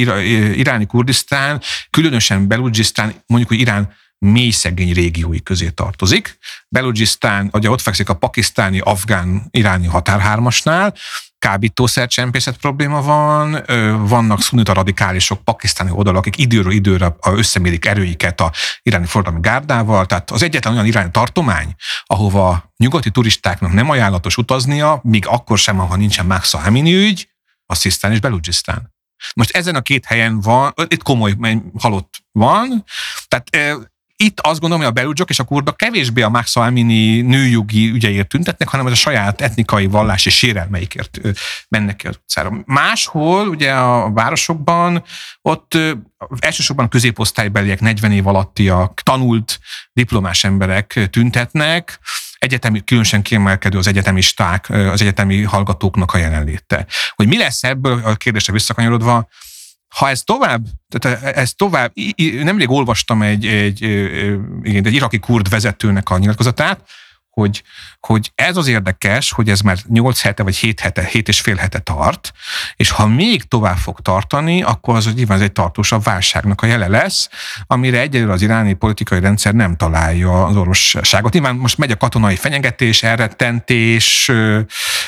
iráni Kurdisztán, különösen Belugisztán, mondjuk, hogy Irán mély szegény régiói közé tartozik. Belugisztán, ugye ott fekszik a pakisztáni, afgán, iráni határhármasnál, kábítószercsempészet probléma van, vannak szunita radikálisok pakisztáni oldalak, akik időről időre összemérik erőiket a iráni forradalmi gárdával, tehát az egyetlen olyan iráni tartomány, ahova nyugati turistáknak nem ajánlatos utaznia, míg akkor sem, ha nincsen Maxa Hamini ügy, a Szisztán és Belugisztán. Most ezen a két helyen van, itt komoly halott van, tehát itt azt gondolom, hogy a belügyok és a kurdok kevésbé a Max Amini nőjogi ügyeért tüntetnek, hanem ez a saját etnikai vallás és sérelmeikért mennek ki az utcára. Máshol, ugye a városokban, ott elsősorban a középosztálybeliek, 40 év alattiak, tanult diplomás emberek tüntetnek, egyetemi, különösen kiemelkedő az egyetemisták, az egyetemi hallgatóknak a jelenléte. Hogy mi lesz ebből, a kérdésre visszakanyarodva, ha ez tovább, tehát ez tovább, nemrég olvastam egy, egy, egy, egy iraki kurd vezetőnek a nyilatkozatát, hogy, hogy ez az érdekes, hogy ez már 8 hete vagy 7 hete, 7 és fél hete tart, és ha még tovább fog tartani, akkor az nyilván ez egy tartósabb válságnak a jele lesz, amire egyelőre az iráni politikai rendszer nem találja az orvosságot. Nyilván most megy a katonai fenyegetés, elrettentés,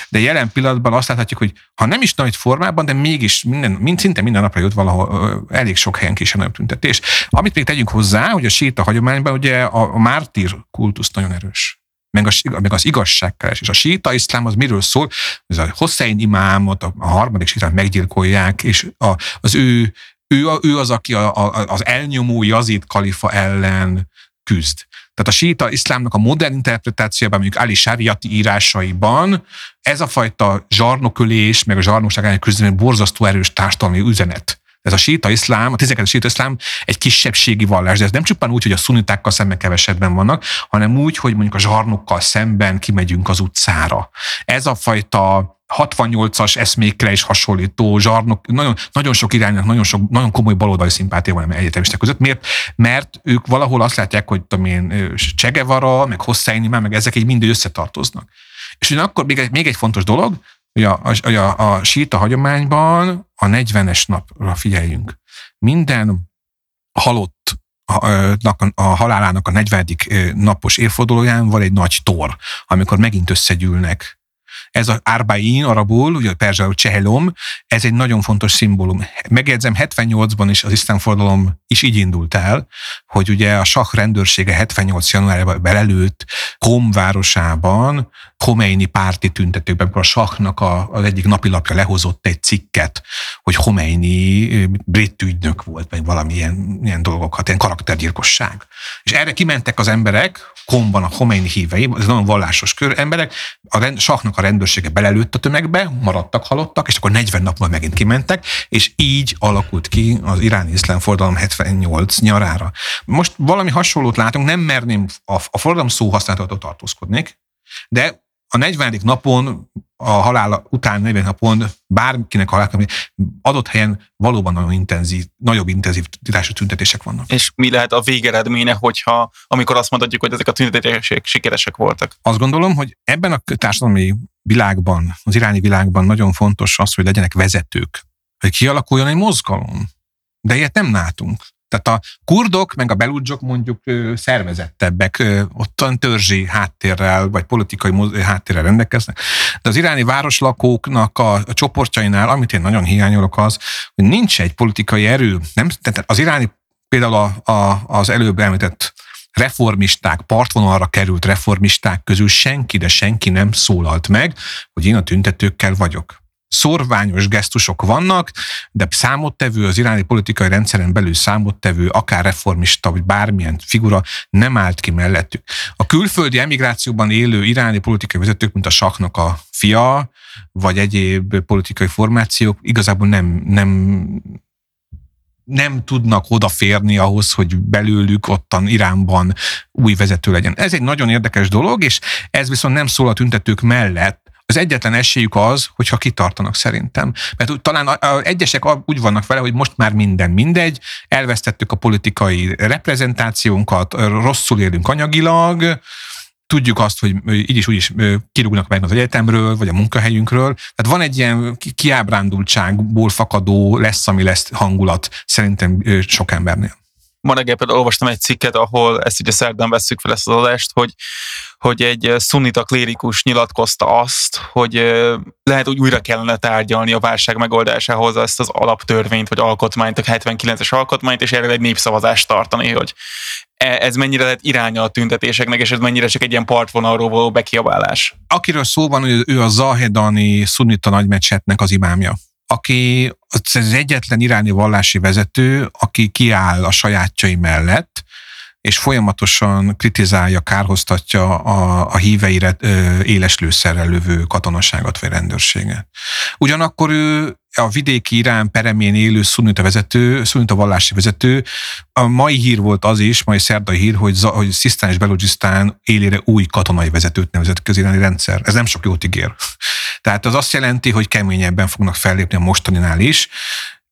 de jelen pillanatban azt láthatjuk, hogy ha nem is nagy formában, de mégis minden, mind, szinte minden napra jut valahol elég sok helyen kisebb tüntetés. Amit még tegyünk hozzá, hogy a síta hagyományban ugye a, a mártír kultusz nagyon erős meg, a, meg az igazságkeres. És a síta iszlám az miről szól? Ez a Hossein imámot, a, harmadik sítát meggyilkolják, és a, az ő, ő, ő az, aki a, a, az elnyomó Yazid kalifa ellen küzd. Tehát a síta iszlámnak a modern interpretációban, mondjuk Ali Shariati írásaiban ez a fajta zsarnokölés, meg a zsarnokság ellen küzdelem borzasztó erős társadalmi üzenet. Ez a síta iszlám, a 12. síta iszlám egy kisebbségi vallás, de ez nem csupán úgy, hogy a szunitákkal szemben kevesedben vannak, hanem úgy, hogy mondjuk a zsarnokkal szemben kimegyünk az utcára. Ez a fajta 68-as eszmékre is hasonlító zsarnok, nagyon, nagyon sok iránynak, nagyon, sok, nagyon komoly baloldali szimpátia van egyetemistek között. Miért? Mert ők valahol azt látják, hogy tudom én, Csegevara, meg Hosseini, meg ezek így mind összetartoznak. És ugyanakkor még egy, még egy fontos dolog, hogy a, a, a, a síta hagyományban a 40-es napra figyeljünk. Minden halott a halálának a 40. napos évfordulóján van egy nagy tor, amikor megint összegyűlnek ez a Arbain arabul, ugye perzsául csehelom, ez egy nagyon fontos szimbólum. Megjegyzem, 78-ban is az iszlám forradalom is így indult el, hogy ugye a Sah rendőrsége 78. januárjában belelőtt Kom városában Khomeini párti tüntetőkben, amikor a Sahnak a, az egyik napilapja lehozott egy cikket, hogy Khomeini brit ügynök volt, vagy valamilyen ilyen dolgokat, ilyen karaktergyilkosság. És erre kimentek az emberek, Komban a Khomeini hívei, ez nagyon vallásos kör emberek, a rend, Sahnak a rendőrsége belelőtt a tömegbe, maradtak halottak, és akkor 40 nap múlva megint kimentek, és így alakult ki az iráni iszlám forradalom 78 nyarára. Most valami hasonlót látunk, nem merném a, a forradalom szó használatától tartózkodnék, de a 40. napon, a halál után 40 napon bárkinek halál, adott helyen valóban nagyon intenzív, nagyobb intenzívitású tüntetések vannak. És mi lehet a végeredménye, hogyha, amikor azt mondhatjuk, hogy ezek a tüntetések sikeresek voltak? Azt gondolom, hogy ebben a társadalmi világban, az iráni világban nagyon fontos az, hogy legyenek vezetők, hogy kialakuljon egy mozgalom. De ilyet nem látunk. Tehát a kurdok, meg a beludzsok mondjuk szervezettebbek, ottan törzsi háttérrel, vagy politikai háttérrel rendelkeznek. De az iráni városlakóknak a, a csoportjainál, amit én nagyon hiányolok az, hogy nincs egy politikai erő. Nem, tehát az iráni például a, a, az előbb említett reformisták, partvonalra került reformisták közül senki, de senki nem szólalt meg, hogy én a tüntetőkkel vagyok szorványos gesztusok vannak, de számottevő, az iráni politikai rendszeren belül számottevő, akár reformista, vagy bármilyen figura nem állt ki mellettük. A külföldi emigrációban élő iráni politikai vezetők, mint a saknak a fia, vagy egyéb politikai formációk igazából nem, nem nem tudnak odaférni ahhoz, hogy belőlük ottan Iránban új vezető legyen. Ez egy nagyon érdekes dolog, és ez viszont nem szól a tüntetők mellett, az egyetlen esélyük az, hogyha kitartanak szerintem. Mert talán a, egyesek úgy vannak vele, hogy most már minden mindegy, elvesztettük a politikai reprezentációnkat, rosszul élünk anyagilag, tudjuk azt, hogy így is úgy is kirúgnak meg az egyetemről, vagy a munkahelyünkről. Tehát van egy ilyen kiábrándultságból fakadó lesz, ami lesz hangulat szerintem sok embernél. Ma reggel például olvastam egy cikket, ahol ezt ugye szerdán vesszük fel ezt az adást, hogy, hogy egy szunnita klérikus nyilatkozta azt, hogy lehet, hogy újra kellene tárgyalni a válság megoldásához ezt az alaptörvényt, vagy alkotmányt, a 79-es alkotmányt, és erre egy népszavazást tartani, hogy e, ez mennyire lehet iránya a tüntetéseknek, és ez mennyire csak egy ilyen partvonalról való bekiabálás. Akiről szó van, hogy ő a Zahedani szunnita nagymecsetnek az imámja aki az egyetlen iráni vallási vezető, aki kiáll a sajátjai mellett, és folyamatosan kritizálja, kárhoztatja a, a híveire éles lőszerrel lövő katonaságot vagy rendőrséget. Ugyanakkor ő a vidéki Irán peremén élő szunita vezető, szunita vallási vezető. A mai hír volt az is, mai szerdai hír, hogy, hogy Szisztán és Belogisztán élére új katonai vezetőt nevezett köziráni rendszer. Ez nem sok jót ígér. Tehát az azt jelenti, hogy keményebben fognak fellépni a mostaninál is.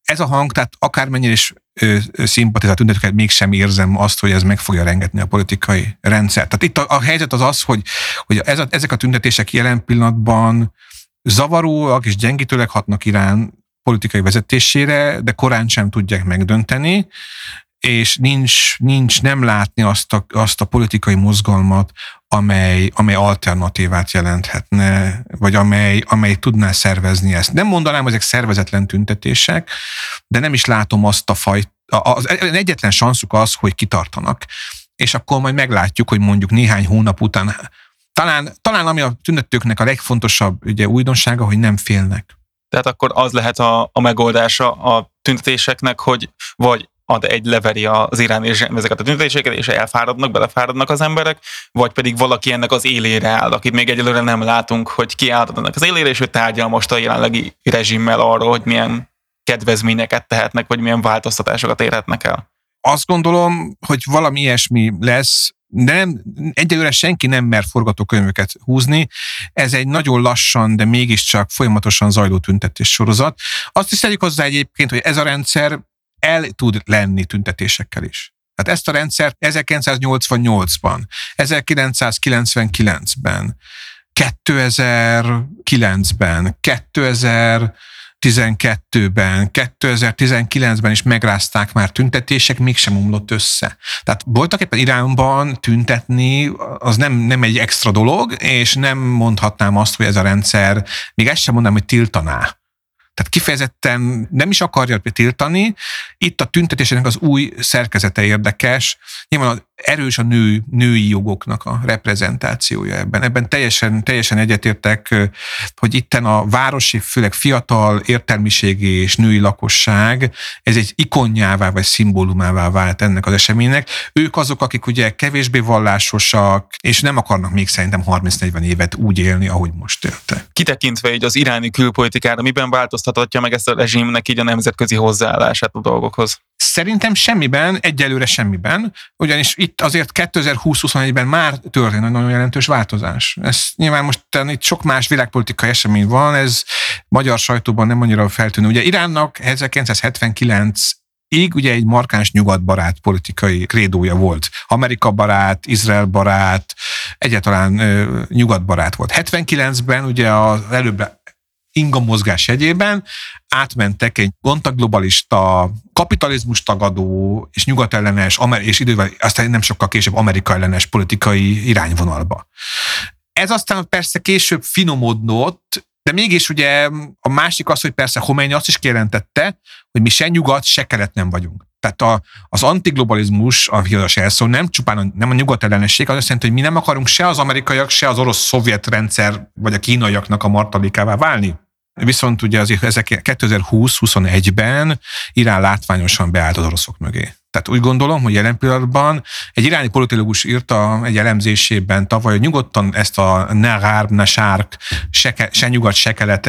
Ez a hang, tehát akármennyire is szimpatizált tüntetőket, mégsem érzem azt, hogy ez meg fogja rengetni a politikai rendszer. Tehát itt a, a helyzet az az, hogy, hogy ez a, ezek a tüntetések jelen pillanatban zavaróak és gyengítőleg hatnak Irán politikai vezetésére, de korán sem tudják megdönteni, és nincs, nincs nem látni azt a, azt a politikai mozgalmat, amely, amely alternatívát jelenthetne, vagy amely, amely tudná szervezni ezt. Nem mondanám, hogy ezek szervezetlen tüntetések, de nem is látom azt a fajt, az egyetlen sanszuk az, hogy kitartanak. És akkor majd meglátjuk, hogy mondjuk néhány hónap után talán, talán ami a tüntetőknek a legfontosabb ugye, újdonsága, hogy nem félnek. Tehát akkor az lehet a, a megoldása a tüntetéseknek, hogy vagy ad egy leveri az iráni ezeket a tüntetéseket, és elfáradnak, belefáradnak az emberek, vagy pedig valaki ennek az élére áll, akit még egyelőre nem látunk, hogy ki ennek az élére, és hogy tárgyal most a jelenlegi rezsimmel arról, hogy milyen kedvezményeket tehetnek, vagy milyen változtatásokat érhetnek el. Azt gondolom, hogy valami ilyesmi lesz, nem, egyelőre senki nem mer forgatókönyveket húzni. Ez egy nagyon lassan, de mégiscsak folyamatosan zajló tüntetés sorozat. Azt is tegyük hozzá egyébként, hogy ez a rendszer el tud lenni tüntetésekkel is. Tehát ezt a rendszert 1988-ban, 1999-ben, 2009-ben, 2000 2012-ben, 2019-ben is megrázták már tüntetések, mégsem omlott össze. Tehát voltak éppen Iránban tüntetni, az nem, nem egy extra dolog, és nem mondhatnám azt, hogy ez a rendszer, még ezt sem mondanám, hogy tiltaná tehát kifejezetten nem is akarja tiltani. Itt a tüntetésének az új szerkezete érdekes. Nyilván erős a nő, női jogoknak a reprezentációja ebben. Ebben teljesen, teljesen egyetértek, hogy itten a városi, főleg fiatal értelmiségi és női lakosság, ez egy ikonjává vagy szimbólumává vált ennek az eseménynek. Ők azok, akik ugye kevésbé vallásosak, és nem akarnak még szerintem 30-40 évet úgy élni, ahogy most éltek. Kitekintve így az iráni külpolitikára, miben változtathatja meg ezt a rezsimnek így a nemzetközi hozzáállását a dolgokhoz? Szerintem semmiben, egyelőre semmiben, ugyanis itt azért 2020-21-ben már történt egy nagyon jelentős változás. Ez nyilván most itt sok más világpolitikai esemény van, ez magyar sajtóban nem annyira feltűnő. Ugye Iránnak 1979 Így ugye egy markáns nyugatbarát politikai krédója volt. Amerika barát, Izrael barát, egyáltalán nyugatbarát volt. 79-ben ugye az előbb inga mozgás jegyében átmentek egy globalista, kapitalizmus tagadó és nyugatellenes, és idővel aztán nem sokkal később Amerika ellenes politikai irányvonalba. Ez aztán persze később finomodott, de mégis ugye a másik az, hogy persze Khomeini azt is kijelentette, hogy mi se nyugat, se kelet nem vagyunk. Tehát a, az antiglobalizmus, a híres elszó, nem csupán a, nem a nyugat ellenesség, az azt jelenti, hogy mi nem akarunk se az amerikaiak, se az orosz-szovjet rendszer, vagy a kínaiaknak a martalékává válni. Viszont ugye azért 2020-21-ben Irán látványosan beállt az oroszok mögé. Tehát úgy gondolom, hogy jelen pillanatban egy iráni politológus írta egy elemzésében tavaly, hogy nyugodtan ezt a ne gárb, ne sárk, se, se nyugat, se kelet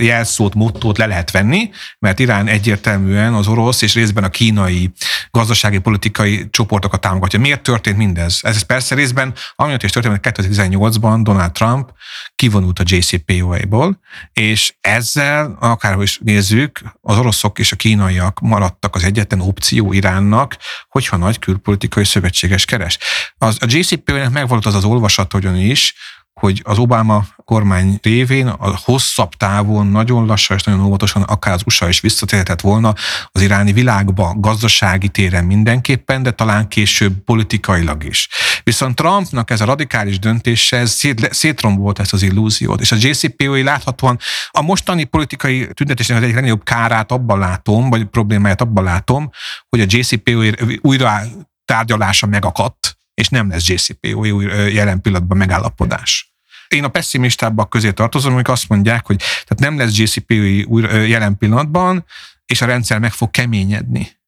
jelszót, mottót le lehet venni, mert Irán egyértelműen az orosz és részben a kínai gazdasági, politikai csoportokat támogatja. Miért történt mindez? Ez persze részben amiatt is történt, hogy 2018-ban Donald Trump kivonult a JCPOA-ból, és ezzel, akárhogy is nézzük, az oroszok és a kínaiak maradtak az egyetlen opció Iránnak, hogyha nagy külpolitikai szövetséges keres. Az, a JCPOA-nek megvolt az az olvasat is, hogy az Obama kormány révén a hosszabb távon nagyon lassan és nagyon óvatosan akár az USA is visszatérhetett volna az iráni világba, gazdasági téren mindenképpen, de talán később politikailag is. Viszont Trumpnak ez a radikális döntése ez szét, szétrombolt ezt az illúziót, és a JCPOA láthatóan a mostani politikai tüntetésnek az egyik legnagyobb kárát abban látom, vagy problémáját abban látom, hogy a JCPOA újra tárgyalása megakadt, és nem lesz JCPOA jelen pillanatban megállapodás. Én a pessimistábbak közé tartozom, amik azt mondják, hogy tehát nem lesz GCPOE jelen pillanatban, és a rendszer meg fog keményedni.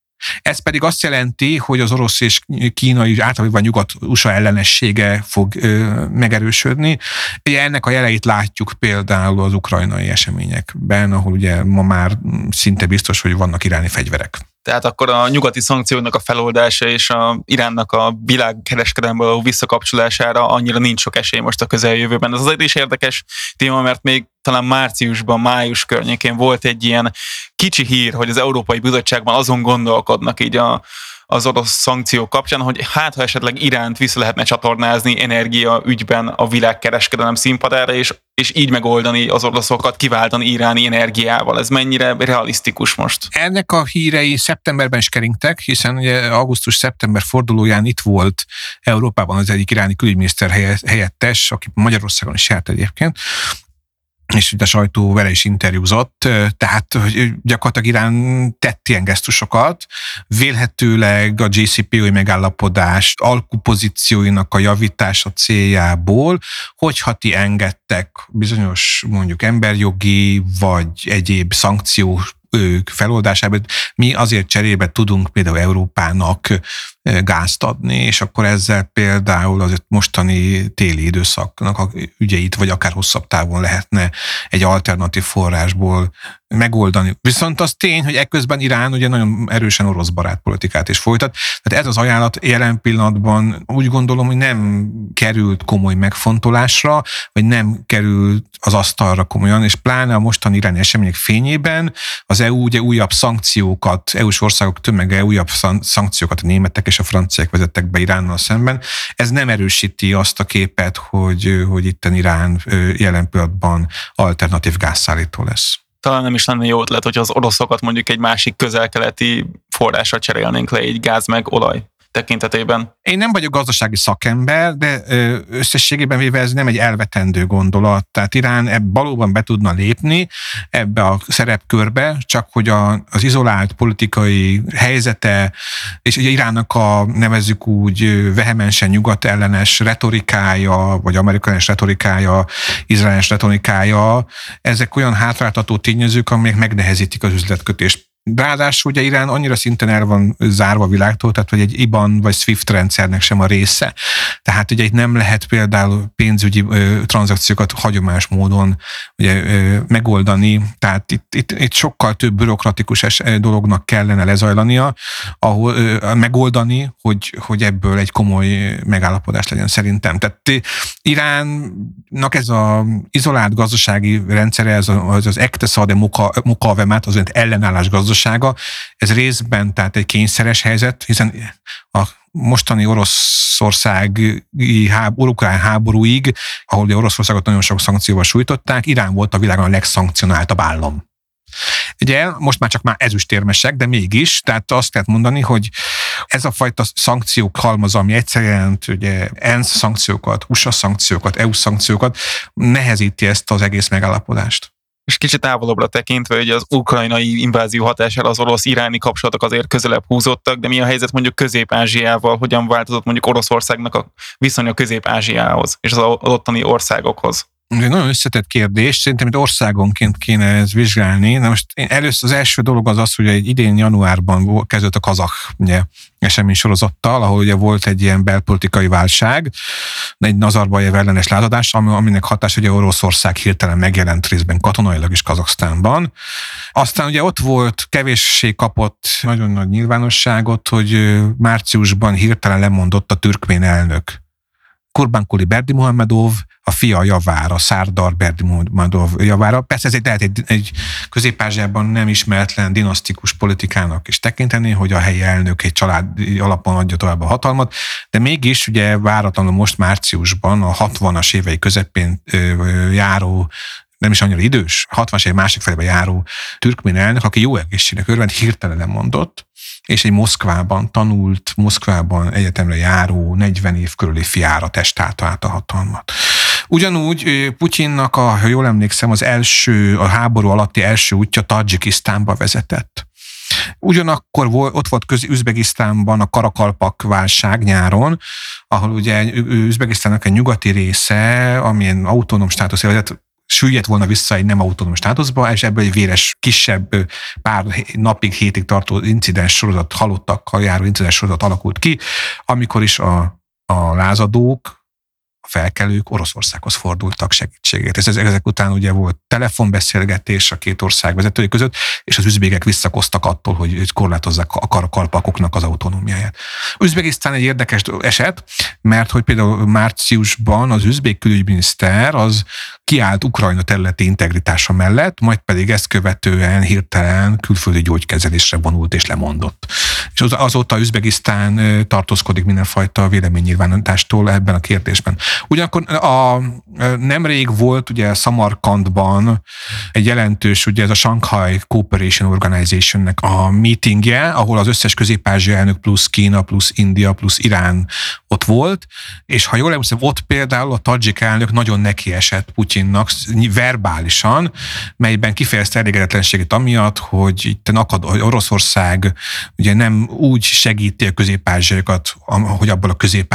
Ez pedig azt jelenti, hogy az orosz és kínai, általában nyugat-USA ellenessége fog ö, megerősödni. Ugye ennek a jeleit látjuk például az ukrajnai eseményekben, ahol ugye ma már szinte biztos, hogy vannak iráni fegyverek. Tehát akkor a nyugati szankcióknak a feloldása és a Iránnak a világkereskedelemből visszakapcsolására annyira nincs sok esély most a közeljövőben. Ez azért is érdekes téma, mert még talán márciusban, május környékén volt egy ilyen kicsi hír, hogy az Európai Bizottságban azon gondolkodnak így a, az orosz szankciók kapcsán, hogy hát ha esetleg Iránt vissza lehetne csatornázni energia ügyben a világkereskedelem színpadára, és, és így megoldani az oroszokat, kiváltani iráni energiával. Ez mennyire realisztikus most? Ennek a hírei szeptemberben is keringtek, hiszen ugye augusztus-szeptember fordulóján itt volt Európában az egyik iráni külügyminiszter helyettes, aki Magyarországon is járt egyébként, és a sajtó vele is interjúzott, tehát hogy gyakorlatilag Irán tett ilyen gesztusokat, vélhetőleg a JCPOI megállapodás alkupozícióinak a javítása céljából, hogyha ti engedtek bizonyos mondjuk emberjogi vagy egyéb szankciós feloldásában, mi azért cserébe tudunk például Európának gázt adni, és akkor ezzel például az mostani téli időszaknak a ügyeit, vagy akár hosszabb távon lehetne egy alternatív forrásból megoldani. Viszont az tény, hogy ekközben Irán ugye nagyon erősen orosz barát politikát is folytat. Tehát ez az ajánlat jelen pillanatban úgy gondolom, hogy nem került komoly megfontolásra, vagy nem került az asztalra komolyan, és pláne a mostani iráni események fényében az EU ugye újabb szankciókat, EU-s országok tömege újabb szankciókat a németek és a franciák vezettek be Iránnal szemben. Ez nem erősíti azt a képet, hogy, hogy itten Irán jelen pillanatban alternatív gázszállító lesz talán nem is lenne jó ötlet, hogy az oroszokat mondjuk egy másik közelkeleti forrásra cserélnénk le, egy gáz meg olaj tekintetében. Én nem vagyok gazdasági szakember, de összességében véve ez nem egy elvetendő gondolat. Tehát Irán ebb valóban be tudna lépni ebbe a szerepkörbe, csak hogy a, az izolált politikai helyzete, és ugye Iránnak a nevezzük úgy vehemensen nyugat ellenes retorikája, vagy amerikai retorikája, izraeles retorikája, ezek olyan hátráltató tényezők, amelyek megnehezítik az üzletkötést Ráadásul ugye Irán annyira szinten el van zárva a világtól, tehát hogy egy IBAN vagy SWIFT rendszernek sem a része. Tehát ugye itt nem lehet például pénzügyi ö, tranzakciókat hagyományos módon ugye, ö, megoldani, tehát itt, itt, itt sokkal több bürokratikus es, dolognak kellene lezajlania, ahol ö, megoldani, hogy, hogy ebből egy komoly megállapodás legyen szerintem. Tehát Iránnak ez az izolált gazdasági rendszere, ez az, az Ekteszade Mukavemet, az ellenállás gazdaság gazdasága. Ez részben tehát egy kényszeres helyzet, hiszen a mostani Oroszországi háború, háborúig, ahol ugye Oroszországot nagyon sok szankcióval sújtották, Irán volt a világon a legszankcionáltabb állam. Ugye most már csak már ezüstérmesek, de mégis, tehát azt kell mondani, hogy ez a fajta szankciók halmaza, ami egyszerűen ugye ENSZ szankciókat, USA szankciókat, EU szankciókat, nehezíti ezt az egész megállapodást és kicsit távolabbra tekintve, hogy az ukrajnai invázió hatására az orosz-iráni kapcsolatok azért közelebb húzottak, de mi a helyzet mondjuk Közép-Ázsiával, hogyan változott mondjuk Oroszországnak a viszonya Közép-Ázsiához és az ottani országokhoz? Ez egy nagyon összetett kérdés, szerintem egy országonként kéne ez vizsgálni. Na most én először az első dolog az az, hogy egy idén januárban kezdődött a kazak ugye, esemény sorozattal, ahol ugye volt egy ilyen belpolitikai válság, egy Nazarbayev ellenes lázadás, aminek hatás ugye Oroszország hirtelen megjelent részben katonailag is Kazaksztánban. Aztán ugye ott volt, kevéssé kapott nagyon nagy nyilvánosságot, hogy márciusban hirtelen lemondott a türkmén elnök. Kurbankuli Berdi Muhammedov, a fia javára, Szárdar Berdimondov javára. Persze ez egy, lehet egy, egy közép nem ismeretlen dinasztikus politikának is tekinteni, hogy a helyi elnök egy család alapon adja tovább a hatalmat, de mégis ugye váratlanul most márciusban a 60-as évei közepén járó nem is annyira idős, 60-as év másik felébe járó türkmén elnök, aki jó egészségnek örvend, hirtelen mondott, és egy Moszkvában tanult, Moszkvában egyetemre járó 40 év körüli fiára testálta át a hatalmat. Ugyanúgy Putyinnak, a, ha jól emlékszem, az első, a háború alatti első útja Tajikisztánba vezetett. Ugyanakkor ott volt köz Üzbegisztánban a Karakalpak válság nyáron, ahol ugye Üzbegisztánnak egy nyugati része, amilyen autonóm státusz, illetve süllyedt volna vissza egy nem autonóm státuszba, és ebből egy véres, kisebb, pár napig, hétig tartó incidens sorozat, halottakkal járó incidens sorozat alakult ki, amikor is a, a lázadók, a felkelők Oroszországhoz fordultak segítségért. Ez, ezek után ugye volt telefonbeszélgetés a két ország vezetői között, és az üzbégek visszakoztak attól, hogy korlátozzák a karkalpakoknak az autonómiáját. Üzbegisztán egy érdekes eset, mert hogy például márciusban az üzbék külügyminiszter az kiállt Ukrajna területi integritása mellett, majd pedig ezt követően hirtelen külföldi gyógykezelésre vonult és lemondott. És azóta Üzbegisztán tartózkodik mindenfajta véleménynyilvánítástól ebben a kérdésben. Ugyanakkor a, nemrég volt ugye Samarkandban egy jelentős, ugye ez a Shanghai Cooperation Organizationnek a meetingje, ahol az összes közép elnök plusz Kína, plusz India, plusz Irán ott volt, és ha jól emlékszem, ott például a Tajik elnök nagyon neki esett Putyinnak verbálisan, melyben kifejezte elégedetlenségét amiatt, hogy itt akad, hogy Oroszország ugye nem úgy segíti a közép hogy abból a közép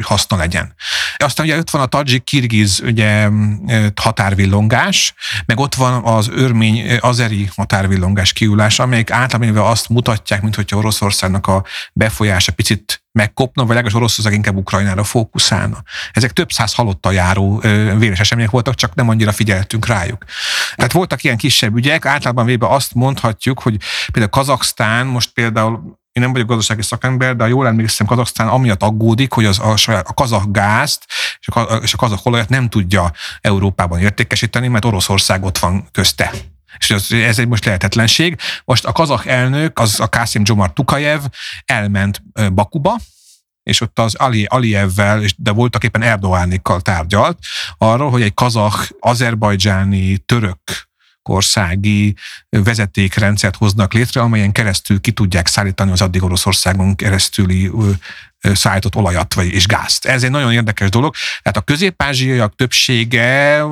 haszna legyen. Aztán ugye ott van a tajik kirgiz ugye, határvillongás, meg ott van az örmény azeri határvillongás kiulás, amelyek általában azt mutatják, mint hogyha Oroszországnak a befolyása picit megkopna, vagy legalábbis Oroszország inkább Ukrajnára fókuszálna. Ezek több száz halottal járó véres események voltak, csak nem annyira figyeltünk rájuk. Tehát voltak ilyen kisebb ügyek, általában véve azt mondhatjuk, hogy például Kazaksztán most például én nem vagyok gazdasági szakember, de ha jól emlékszem, Kazaksztán amiatt aggódik, hogy az, a, saját, a kazak gázt és a, és a kazak olajat nem tudja Európában értékesíteni, mert Oroszország ott van közte. És ez, ez egy most lehetetlenség. Most a kazak elnök, az a Kászim Dzsomar Tukajev elment Bakuba, és ott az Ali, Aliyevvel, de voltak éppen Erdoánikkal tárgyalt arról, hogy egy kazak, azerbajdzsáni, török országi vezetékrendszert hoznak létre, amelyen keresztül ki tudják szállítani az addig Oroszországon keresztüli szállított olajat vagy, és gázt. Ez egy nagyon érdekes dolog. Tehát a közép-ázsiaiak többsége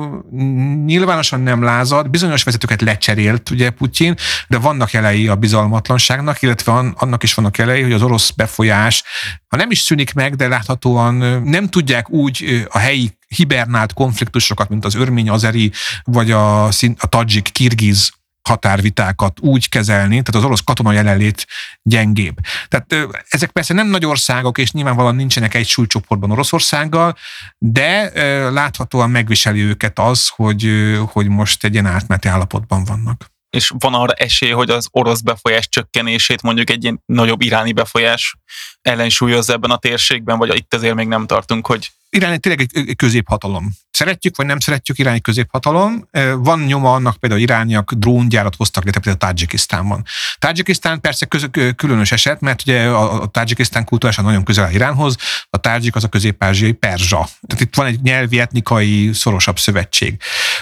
nyilvánosan nem lázad, bizonyos vezetőket lecserélt ugye Putyin, de vannak jelei a bizalmatlanságnak, illetve annak is vannak jelei, hogy az orosz befolyás, ha nem is szűnik meg, de láthatóan nem tudják úgy a helyi hibernált konfliktusokat, mint az örmény-azeri, vagy a, a tadzsik, kirgiz határvitákat úgy kezelni, tehát az orosz katona jelenlét gyengébb. Tehát ezek persze nem nagy országok, és nyilvánvalóan nincsenek egy súlycsoportban Oroszországgal, de láthatóan megviseli őket az, hogy, hogy most egy ilyen átmeneti állapotban vannak. És van arra esély, hogy az orosz befolyás csökkenését mondjuk egy ilyen nagyobb iráni befolyás ellensúlyozza ebben a térségben, vagy itt azért még nem tartunk, hogy Irán tényleg egy középhatalom. Szeretjük, vagy nem szeretjük Irán egy középhatalom. Van nyoma annak például irániak dróngyárat hoztak létre például Tajikisztánban. Tajikisztán persze köz, különös eset, mert ugye a, a Tajikisztán kultúrásan nagyon közel Iránhoz, a Tajik az a közép-ázsiai perzsa. Tehát itt van egy nyelvi, etnikai, szorosabb szövetség.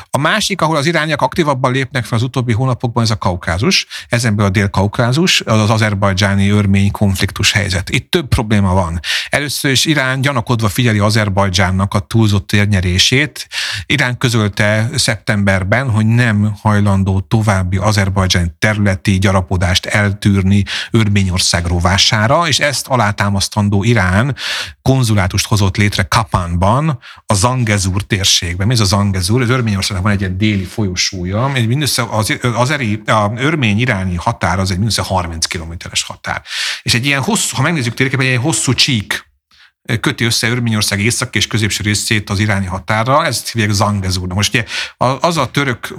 A másik, ahol az irániak aktívabban lépnek fel az utóbbi hónapokban, ez a kaukázus, ezenből a dél-kaukázus, az az azerbajdzsáni örmény konfliktus helyzet. Itt több probléma van. Először is Irán gyanakodva figyeli Azerbajdzsánnak a túlzott térnyerését. Irán közölte szeptemberben, hogy nem hajlandó további Azerbajdzsán területi gyarapodást eltűrni Örményország rovására, és ezt alátámasztandó Irán konzulátust hozott létre Kapánban, a Zangezur térségben. Mi ez a Zangezur? Az Örményországnak van egy ilyen déli folyosója, egy mindössze az, az eri, a örmény-iráni határ az egy mindössze 30 kilométeres határ. És egy ilyen hosszú, ha megnézzük térképen, egy ilyen hosszú csík köti össze Örményország észak és középső részét az iráni határra, ezt hívják Zangezurnak. Most ugye az a török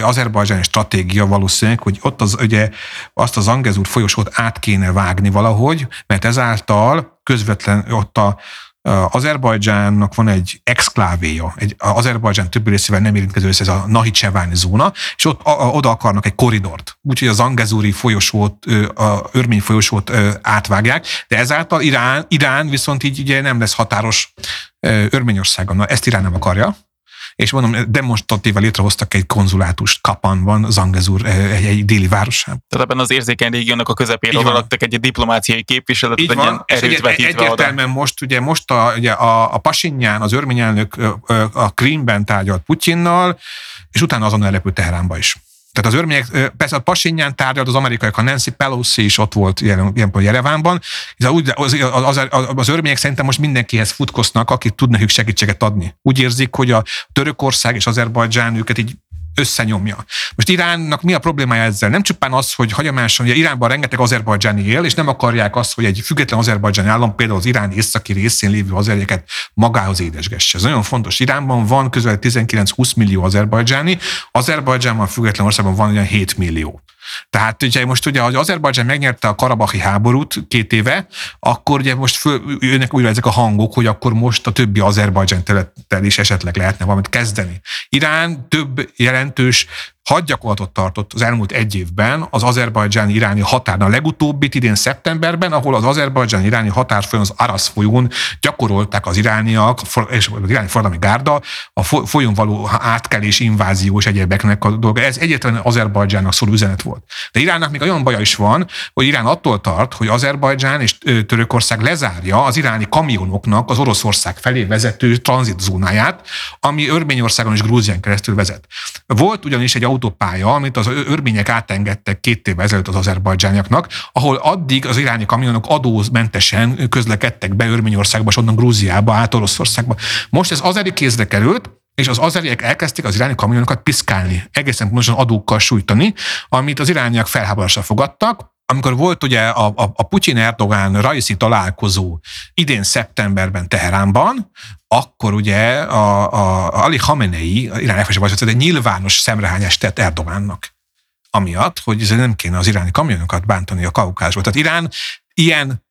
azerbajdzsáni stratégia valószínűleg, hogy ott az, ugye, azt a Zangezur folyosót át kéne vágni valahogy, mert ezáltal közvetlen ott a Azerbajdzsánnak van egy exklávéja, egy Azerbajdzsán többi részével nem érintkező ez a Nahicseváni zóna, és ott a, oda akarnak egy koridort. Úgyhogy az Angezúri folyosót, a örmény folyosót átvágják, de ezáltal Irán, Irán viszont így ugye nem lesz határos Örményországon. Na, ezt Irán nem akarja, és mondom, demonstratíva létrehoztak egy konzulátust Kapanban, Zangezur eh, egy, egy déli városában. Tehát ebben az érzékeny régiónak a közepére odaadtak egy diplomáciai képviseletet, Így van, és egy, egyértelműen oda. most, ugye most a, ugye a, a Pasinyán, az örmény elnök a Krímben tárgyalt Putyinnal, és utána azon elrepült Teheránba is. Tehát az örmények, persze a Pasinyán tárgyalt az amerikaiak, a Nancy Pelosi is ott volt ilyen, ilyen Jerevánban, az, az, az, az örmények szerintem most mindenkihez futkosznak, aki tud nekük segítséget adni. Úgy érzik, hogy a Törökország és Azerbajdzsán őket így összenyomja. Most Iránnak mi a problémája ezzel? Nem csupán az, hogy hagyományosan, ugye Iránban rengeteg azerbajdzsáni él, és nem akarják azt, hogy egy független azerbajdzsáni állam például az Irán északi részén lévő azerjeket magához édesgesse. Ez nagyon fontos. Iránban van közel 19-20 millió azerbajdzsáni, Azerbajdzsánban független országban van olyan 7 millió. Tehát ugye most ugye, hogy Azerbajdzsán megnyerte a karabahi háborút két éve, akkor ugye most föl, jönnek újra ezek a hangok, hogy akkor most a többi Azerbajdzsán területtel is esetleg lehetne valamit kezdeni. Irán több jelentős hadgyakorlatot tartott az elmúlt egy évben az azerbajdzsáni-iráni határnál. A legutóbbit idén szeptemberben, ahol az azerbajdzsáni-iráni folyón, az Arasz folyón gyakorolták az irániak, és az iráni forradalmi gárda a folyón való átkelés, invázió és egyébeknek a dolga. Ez egyértelműen Azerbajdzsánnak szóló üzenet volt. De Iránnak még olyan baja is van, hogy Irán attól tart, hogy Azerbajdzsán és Törökország lezárja az iráni kamionoknak az Oroszország felé vezető tranzitzónáját, ami Örményországon és Grúzián keresztül vezet. Volt ugyanis egy autópálya, amit az örmények átengedtek két évvel ezelőtt az azerbajdzsániaknak, ahol addig az iráni kamionok adózmentesen közlekedtek be Örményországba, és onnan Grúziába, át Oroszországba. Most ez azeri kézre került, és az azeriek elkezdték az iráni kamionokat piszkálni, egészen pontosan adókkal sújtani, amit az irániak felháborodásra fogadtak, amikor volt ugye a, a, a Putyin-Erdogán rajzi találkozó idén szeptemberben Teheránban, akkor ugye a, a, a Ali Khamenei, Irán elfesebb egy nyilvános szemrehányást tett Erdogánnak. Amiatt, hogy ez nem kéne az iráni kamionokat bántani a kaukázsból. Tehát Irán ilyen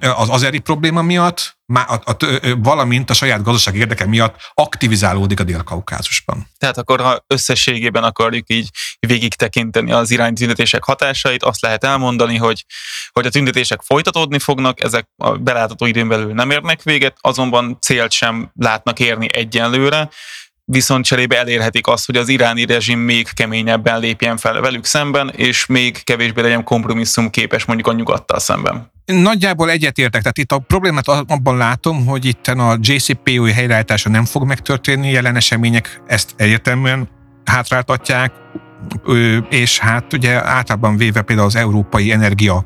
az azeri probléma miatt, a, a, a, valamint a saját gazdasági érdeke miatt aktivizálódik a Dél-Kaukázusban. Tehát akkor, ha összességében akarjuk így végig tekinteni az irányi tüntetések hatásait, azt lehet elmondani, hogy, hogy a tüntetések folytatódni fognak, ezek a belátható időn belül nem érnek véget, azonban célt sem látnak érni egyenlőre, viszont cserébe elérhetik azt, hogy az iráni rezsim még keményebben lépjen fel velük szemben, és még kevésbé legyen kompromisszum képes mondjuk a nyugattal szemben. Nagyjából egyetértek, tehát itt a problémát abban látom, hogy itt a JCPOI helyreállítása nem fog megtörténni, jelen események ezt egyértelműen hátráltatják, és hát ugye általában véve például az európai energia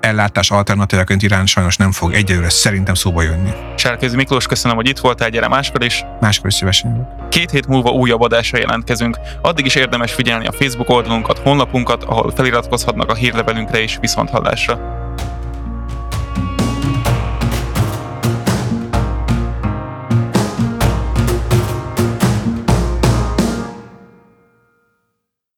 ellátás alternatívaként Irán sajnos nem fog egyelőre szerintem szóba jönni. Sárközi Miklós, köszönöm, hogy itt voltál, gyere máskor is. Máskor is szívesen jövök. Két hét múlva újabb adásra jelentkezünk. Addig is érdemes figyelni a Facebook oldalunkat, honlapunkat, ahol feliratkozhatnak a hírlevelünkre és viszonthallásra.